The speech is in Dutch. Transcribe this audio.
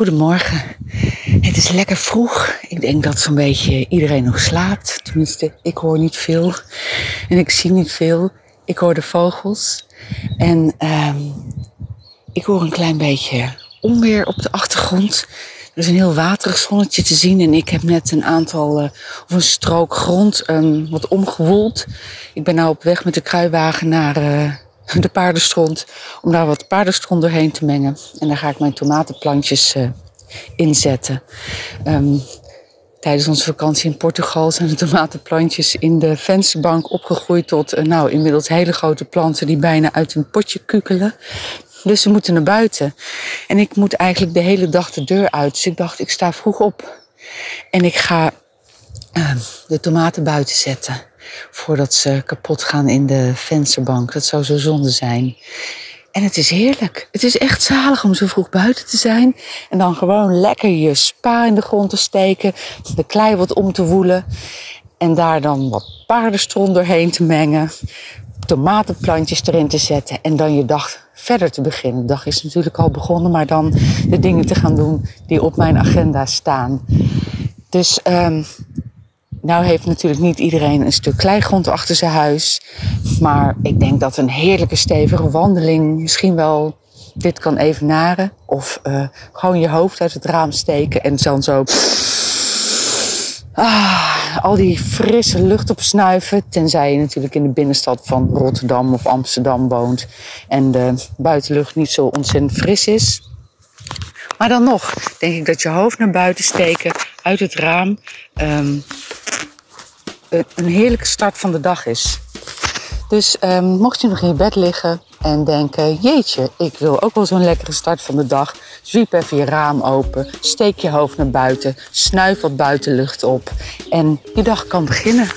Goedemorgen. Het is lekker vroeg. Ik denk dat zo'n beetje iedereen nog slaapt. Tenminste, ik hoor niet veel. En ik zie niet veel. Ik hoor de vogels. En ehm ik hoor een klein beetje onweer op de achtergrond. Er is een heel waterig zonnetje te zien. En ik heb net een aantal, uh, of een strook grond, um, wat omgewoeld. Ik ben nou op weg met de kruiwagen naar... Uh, de paardenstront, om daar wat paardenstront doorheen te mengen. En daar ga ik mijn tomatenplantjes uh, inzetten. Um, tijdens onze vakantie in Portugal zijn de tomatenplantjes in de vensterbank opgegroeid tot uh, nou, inmiddels hele grote planten die bijna uit een potje kukelen. Dus ze moeten naar buiten. En ik moet eigenlijk de hele dag de deur uit. Dus ik dacht, ik sta vroeg op. En ik ga uh, de tomaten buiten zetten voordat ze kapot gaan in de vensterbank. Dat zou zo zonde zijn. En het is heerlijk. Het is echt zalig om zo vroeg buiten te zijn. En dan gewoon lekker je spa in de grond te steken. De klei wat om te woelen. En daar dan wat paardenstron doorheen te mengen. Tomatenplantjes erin te zetten. En dan je dag verder te beginnen. De dag is natuurlijk al begonnen. Maar dan de dingen te gaan doen die op mijn agenda staan. Dus um, nou heeft natuurlijk niet iedereen een stuk kleigrond achter zijn huis. Maar ik denk dat een heerlijke stevige wandeling misschien wel dit kan evenaren. Of uh, gewoon je hoofd uit het raam steken en dan zo... Ah, al die frisse lucht opsnuiven. Tenzij je natuurlijk in de binnenstad van Rotterdam of Amsterdam woont. En de buitenlucht niet zo ontzettend fris is. Maar dan nog denk ik dat je hoofd naar buiten steken uit het raam um, een heerlijke start van de dag is. Dus um, mocht je nog in je bed liggen en denken: Jeetje, ik wil ook wel zo'n lekkere start van de dag. Zwiep even je raam open, steek je hoofd naar buiten, snuif wat buitenlucht op en je dag kan beginnen.